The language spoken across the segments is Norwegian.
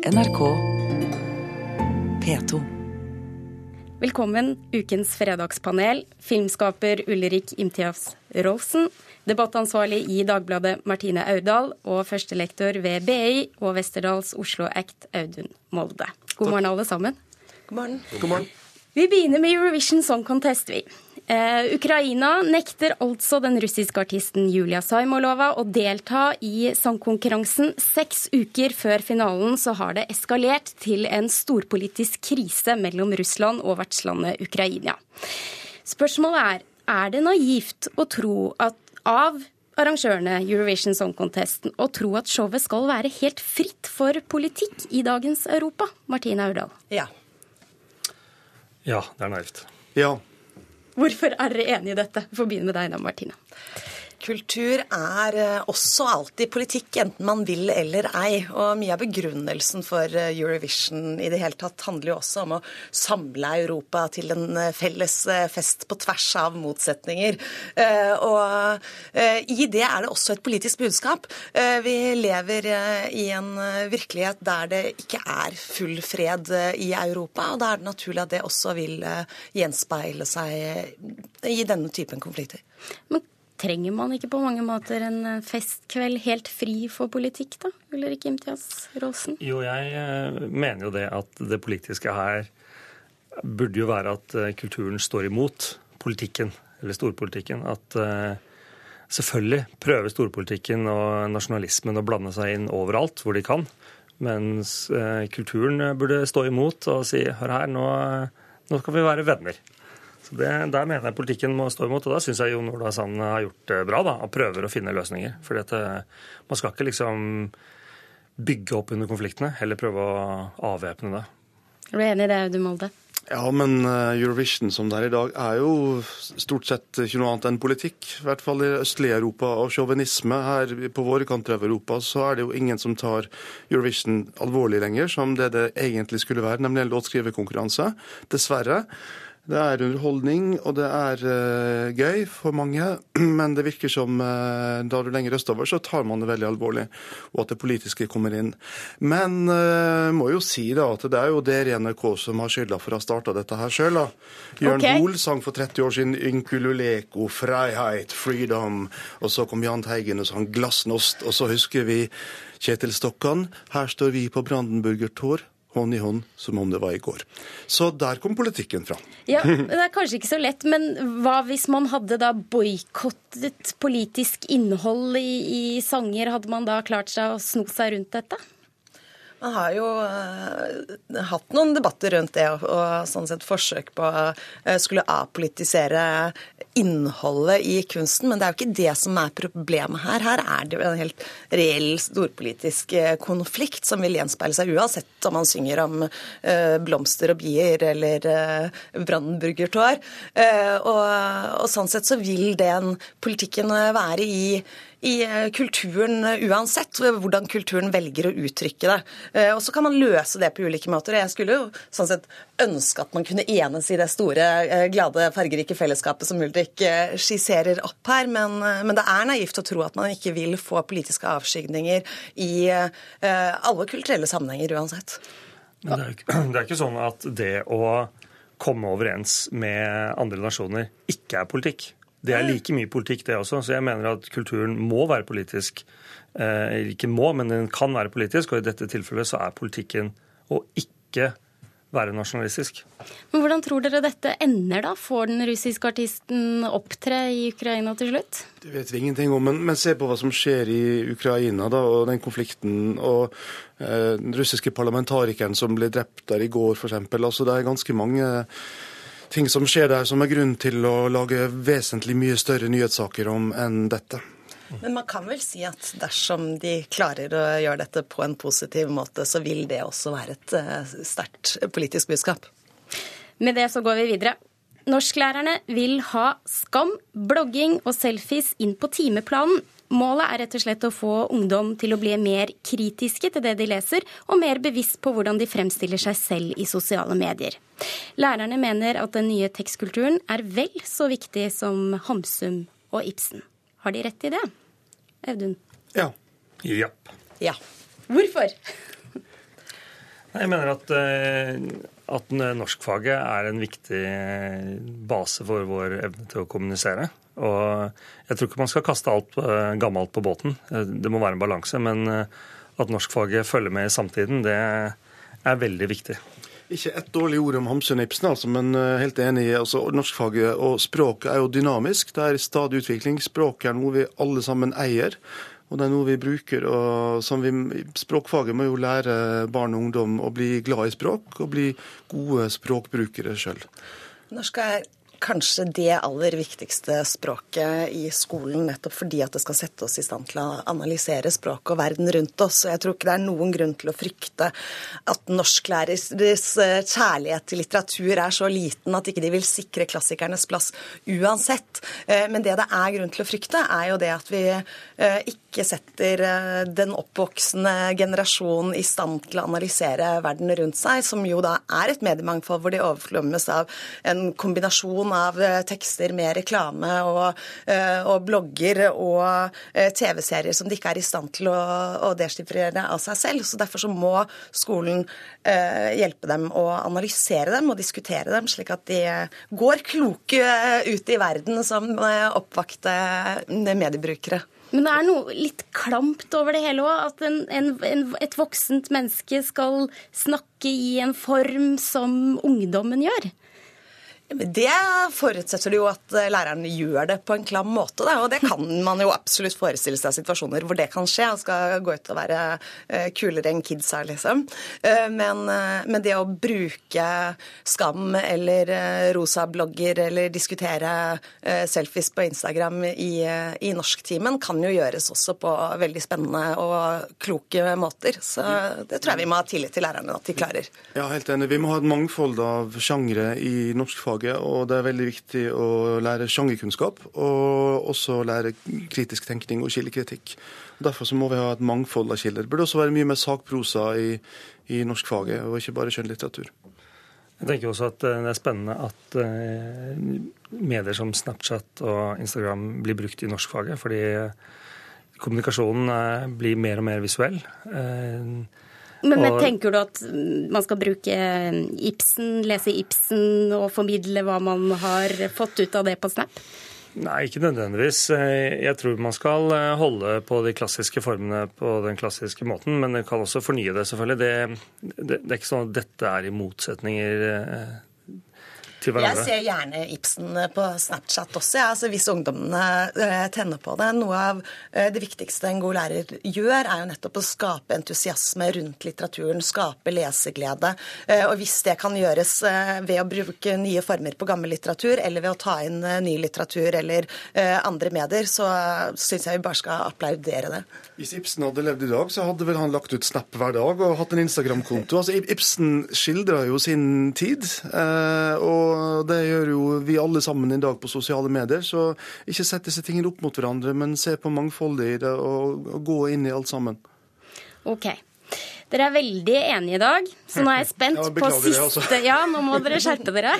NRK P2. Velkommen, ukens fredagspanel. Filmskaper Ulrik Imtias Rolfsen. Debattansvarlig i Dagbladet Martine Aurdal. Og førstelektor ved BI og Westerdals Oslo Act Audun Molde. God morgen, alle sammen. God morgen. God morgen. Vi begynner med Eurovision Song Contest, vi. Eh, Ukraina nekter altså den russiske artisten Julia Saimolova å delta i sangkonkurransen. Seks uker før finalen så har det eskalert til en storpolitisk krise mellom Russland og vertslandet Ukraina. Spørsmålet er er det naivt å tro at av arrangørene Eurovision Song Contest å tro at showet skal være helt fritt for politikk i dagens Europa? Martine Aurdal. Ja. Ja, det er naivt. Ja. Hvorfor er dere enige i dette? Vi får begynne med deg da, Martine. Kultur er eh, også alltid politikk, enten man vil eller ei. Og mye av begrunnelsen for eh, Eurovision i det hele tatt handler jo også om å samle Europa til en eh, felles fest på tvers av motsetninger. Og i det er det også et politisk budskap. Vi lever i en virkelighet der det ikke er full fred i Europa, og da er det naturlig at det også vil gjenspeile seg i denne typen konflikter. Men trenger man ikke på mange måter en eh, festkveld helt fri for politikk, da? Ulrik Imtias Råsen? Jo, jeg eh, mener jo det at det politiske her burde jo være at eh, kulturen står imot politikken, eller storpolitikken. At selvfølgelig prøver storpolitikken og nasjonalismen å blande seg inn overalt hvor de kan. Mens kulturen burde stå imot og si hør her, nå, nå skal vi være venner. Så det, Der mener jeg politikken må stå imot, og da syns jeg Jon Ola Sand har gjort det bra. da, og Prøver å finne løsninger. For man skal ikke liksom bygge opp under konfliktene, heller prøve å avvæpne det. Er du enig i det, Audun Molde? Ja, men eh, Eurovision som det er i dag, er jo stort sett ikke noe annet enn politikk. I hvert fall i østlige Europa. Og sjåvinisme her på våre kanter av Europa, så er det jo ingen som tar Eurovision alvorlig lenger, som det det egentlig skulle være, nemlig en låtskriverkonkurranse. Dessverre. Det er underholdning, og det er uh, gøy for mange. Men det virker som uh, da du lenger østover, så tar man det veldig alvorlig, og at det politiske kommer inn. Men uh, må jo si da at det er jo i NRK som har skylda for å ha starta dette her sjøl. Jørn okay. Hoel sang for 30 år siden 'Inkululeko', 'Freiheit', 'Freedom'. Og så kom Jahn Teigen og sang 'Glasnost'. Og så husker vi Kjetil Stokkan. 'Her står vi på Brandenburger Tor' hånd i hånd som om det var i går. Så der kom politikken fra. Ja, Det er kanskje ikke så lett, men hva hvis man hadde da boikottet politisk innhold i, i sanger? Hadde man da klart seg å sno seg rundt dette? Man har jo uh, hatt noen debatter rundt det, og, og sånn sett forsøk på å uh, skulle apolitisere innholdet i kunsten, men det er jo ikke det som er problemet her. Her er det jo en helt reell storpolitisk uh, konflikt som vil gjenspeile seg uansett om man synger om blomster og bier eller Brandenburgertår. Og, og sånn sett så vil den politikken være i i eh, kulturen eh, uansett, hvordan kulturen velger å uttrykke det. Eh, og så kan man løse det på ulike måter. Jeg skulle jo sånn sett ønske at man kunne enes i det store, glade, fargerike fellesskapet som Ulrik skisserer opp her, men, men, det er naivt å tro at man ikke vil få politiske avskygninger i alle kulturelle sammenhenger uansett. Men det er, ikke, det er ikke sånn at det å komme overens med andre nasjoner ikke er politikk. Det er like mye politikk, det også. Så jeg mener at kulturen må være politisk. Eh, ikke må, men den kan være politisk, og i dette tilfellet så er politikken å ikke være nasjonalistisk. Men Hvordan tror dere dette ender, da? Får den russiske artisten opptre i Ukraina til slutt? Det vet vi ingenting om, men, men se på hva som skjer i Ukraina da, og den konflikten. Og eh, den russiske parlamentarikeren som ble drept der i går, f.eks. Altså, det er ganske mange ting som skjer der som er grunn til å lage vesentlig mye større nyhetssaker om enn dette. Men man kan vel si at dersom de klarer å gjøre dette på en positiv måte, så vil det også være et uh, sterkt politisk budskap. Med det så går vi videre. Norsklærerne vil ha skam, blogging og selfies inn på timeplanen. Målet er rett og slett å få ungdom til å bli mer kritiske til det de leser, og mer bevisst på hvordan de fremstiller seg selv i sosiale medier. Lærerne mener at den nye tekstkulturen er vel så viktig som Hamsum og Ibsen. Har de rett i det? Audun? Ja. Ja. ja. Hvorfor? Jeg mener at, at norskfaget er en viktig base for vår evne til å kommunisere. Og jeg tror ikke man skal kaste alt gammelt på båten. Det må være en balanse. Men at norskfaget følger med i samtiden, det er veldig viktig. Ikke ett dårlig ord om Hamsun Ibsen, altså, men helt enig. Altså, norskfaget og språket er jo dynamisk. Det er stadig utvikling. Språket er noe vi alle sammen eier. Og det er noe vi bruker. og vi, Språkfaget må jo lære barn og ungdom å bli glad i språk og bli gode språkbrukere sjøl. Norsk er kanskje det aller viktigste språket i skolen, nettopp fordi at det skal sette oss i stand til å analysere språket og verden rundt oss. Og jeg tror ikke det er noen grunn til å frykte at norsklærers eh, kjærlighet til litteratur er så liten at ikke de vil sikre klassikernes plass uansett. Eh, men det det er grunn til å frykte, er jo det at vi eh, ikke setter den oppvoksende generasjonen i stand til å analysere verden rundt seg, som jo da er et mediemangfold hvor de overflommes av en kombinasjon av eh, tekster med reklame og, eh, og blogger og eh, TV-serier som de ikke er i stand til å, å deschiffrere av seg selv. Så Derfor så må skolen hjelpe dem å analysere dem og diskutere dem, slik at de går kloke ut i verden som oppvakte mediebrukere. Men det er noe litt klamt over det hele òg. At en, en, et voksent menneske skal snakke i en form som ungdommen gjør. Det forutsetter jo at eh, læreren gjør det på en klam måte. Da. Og det kan man jo absolutt forestille seg situasjoner hvor det kan skje. Han skal gå ut og være eh, kulere enn kidsa, liksom. Eh, men, men, det å bruke skam eller rosa blogger eller diskutere selfies på Instagram i, i norsktimen kan jo gjøres også på veldig spennende og kloke måter. Så det tror jeg vi må ha tillit til lærerne at de klarer. Ja, helt enig. Vi må ha et mangfold av sjangre i norskfag faget, og det er veldig viktig å lære sjangerkunnskap og også lære kritisk tenkning og kildekritikk. Derfor så må vi ha et mangfold av kilder. Det burde også være mye mer sakprosa i, i norskfaget, og ikke bare skjønnlitteratur. Jeg tenker også at eh, det er spennende at eh, medier som Snapchat og Instagram blir brukt i norskfaget, fordi kommunikasjonen eh, blir mer og mer visuell. Men, men, tenker du at man skal bruke Ibsen, lese Ibsen og formidle hva man har fått ut av det på Snap? Nei, ikke nødvendigvis. Jeg tror man skal holde på de klassiske formene på den klassiske måten, men man kan også fornye det, selvfølgelig. Det, det, det er ikke sånn at dette er i motsetninger til hverandre? Jeg ser gjerne Ibsen på Snapchat også, ja. altså, hvis ungdommene eh, tenner på det. Noe av eh, det viktigste en god lærer gjør, er jo nettopp å skape entusiasme rundt litteraturen, skape leseglede. Eh, og hvis det kan gjøres ved å bruke nye former på gammel litteratur, eller ved å ta inn ny litteratur eller andre medier, så syns jeg vi bare skal applaudere det. Hvis Ibsen hadde levd i dag, så hadde vel han lagt ut Snap hver dag og hatt en Instagram-konto. Altså, Ibsen skildrer jo sin tid. og og det gjør jo vi alle sammen i dag på sosiale medier. Så ikke sett disse tingene opp mot hverandre, men se på mangfoldet i det og, og gå inn i alt sammen. Ok. Dere er veldig enige i dag, så nå er jeg spent ja, på siste Ja, nå må dere skjerpe dere.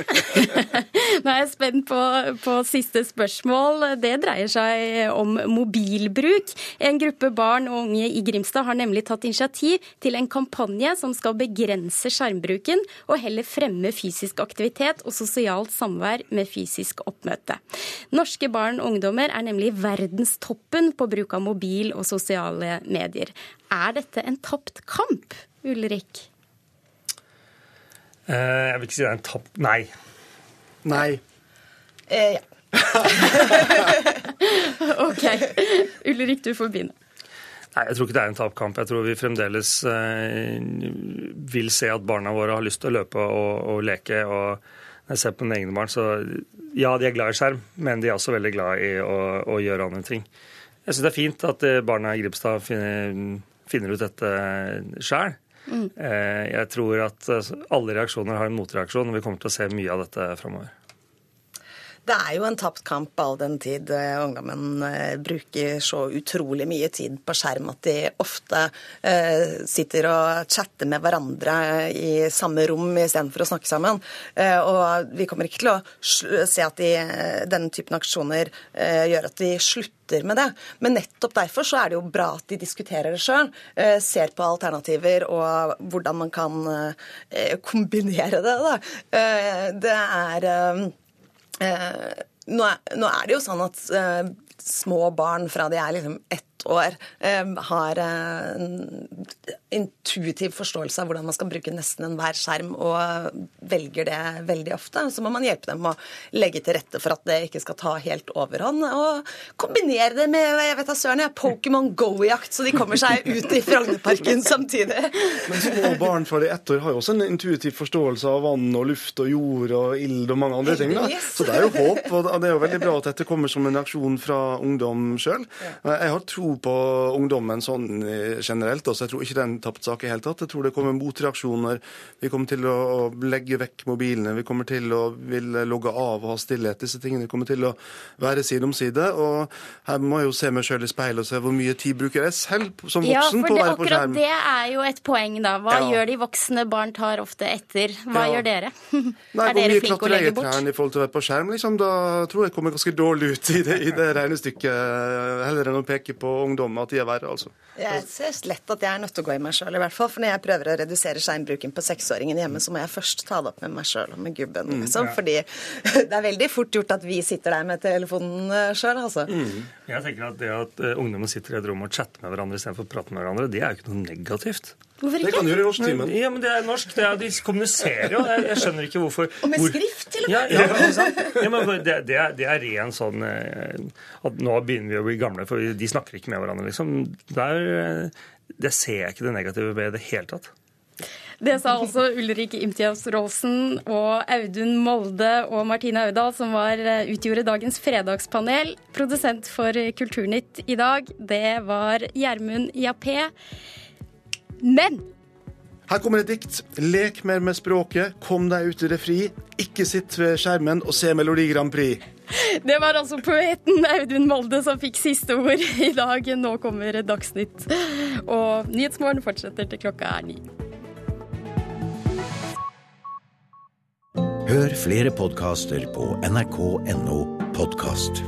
nå er jeg spent på, på, siste spørsmål. Det dreier seg om mobilbruk. En gruppe barn og unge i Grimstad har nemlig tatt initiativ til en kampanje som skal begrense skjermbruken og heller fremme fysisk aktivitet og sosialt samvær med fysisk oppmøte. Norske barn og ungdommer er nemlig verdenstoppen på bruk av mobil og sosiale medier. Er dette en tapt kamp, Ulrik? Eh, jeg vil ikke si det er en tapt Nei. Nei. Eh, ja. OK. Ulrik, du får begynne. Nei, Jeg tror ikke det er en tapkamp. Jeg tror vi fremdeles eh, vil se at barna våre har lyst til å løpe og, og leke. og Når jeg ser på mine egne barn, så ja, de er glad i skjerm, men de er også veldig glad i å, å gjøre andre ting. Jeg syns det er fint at eh, barna i Gribstad finner finner ut dette sjøl. Mm. Eh, jeg tror at eh, alle reaksjoner har en motreaksjon, og vi kommer til å se mye av dette framover. Det er jo en tapt kamp all den tid eh, ungdommen eh, bruker så utrolig mye tid på skjerm at de ofte eh, sitter og chatter med hverandre i samme rom istedenfor å snakke sammen. Og vi kommer ikke til å se at de, denne typen aksjoner gjør at de slutter med det. Men nettopp derfor så er det jo bra at de diskuterer det sjøl, ser på alternativer og hvordan man kan kombinere det. Da. Det er nå, er, nå, er, det jo sånn at eh, små barn fra de er liksom ett år eh, har en intuitiv forståelse av hvordan man skal bruke nesten enhver skjerm, og velger det veldig ofte. Så må man hjelpe dem å legge til rette for at det ikke skal ta helt overhånd. Og kombinere det med jeg vet da søren, Pokémon Go-jakt, så de kommer seg ut i Frognerparken samtidig. Men små barn fra de ett år har jo også en intuitiv forståelse av vann og luft og jord og ild og mange andre ting. Da. Så det er jo håp, og det er jo veldig bra at dette kommer som en reaksjon fra ungdom sjøl. Jeg har tro på ungdommen sånn eh, generelt. Også. Jeg tror ikke det er en tapt sak i hele tatt. Jeg tror det kommer motreaksjoner. Vi kommer til å legge vekk mobilene. Vi kommer til å vil logge av og ha stillhet. Disse tingene kommer til å være side om side. Og her må jeg jo se meg sjøl i speilet og se hvor mye tid bruker jeg selv som voksen ja, på å være på skjerm. Det er jo et poeng, da. Hva ja. gjør de voksne? Barn tar ofte etter. Hva ja. gjør dere? Nei, er dere flinke å legge bort? I forhold til å være på skjerm, liksom, da tror jeg kommer ganske dårlig ut i det, i det regnestykket, heller enn å peke på ungdom at de er verre, altså. Jeg ser lett at jeg er nødt til å gå i meg sjøl, i hvert fall. For når jeg prøver å redusere skjermbruken på seksåringen hjemme, så må jeg først ta det opp med meg sjøl og med gubben, mm, liksom. Mm, ja. Fordi det er veldig fort gjort at vi sitter der med telefonen eh, sjøl, altså. Mm. Jeg tenker at det at uh, ungdommen sitter i et rom og chatter med hverandre istedenfor å prate med hverandre, det er jo ikke noe negativt. Hvorfor ikke? Det kan du gjøre i norsktimen. Ja, men det er norsk. Det er, de kommuniserer jo. Jeg, jeg, skjønner ikke hvorfor. Og med hvor... skrift, til og med. Ja, ja, ja men det, det, er, det er ren sånn eh, at nå begynner vi å bli gamle, for de snakker ikke med hverandre, liksom. Der, eh, det ser jeg ikke det negative ved i det hele tatt. Det sa altså Ulrik Imtias Rolsen og Audun Molde og Martine Audal, som var, eh, utgjorde dagens fredagspanel. Produsent for Kulturnytt i dag, det var Gjermund Jappé. Men her kommer et dikt. Lek mer med språket, kom deg ut i det fri. Ikke sitt ved skjermen og se Melodi Grand Prix. Det var altså poeten Audun Molde som fikk siste ord i dag. Nå kommer Dagsnytt. Og Nyhetsmorgen fortsetter til klokka er ni. Hør flere podkaster på nrk.no podkast.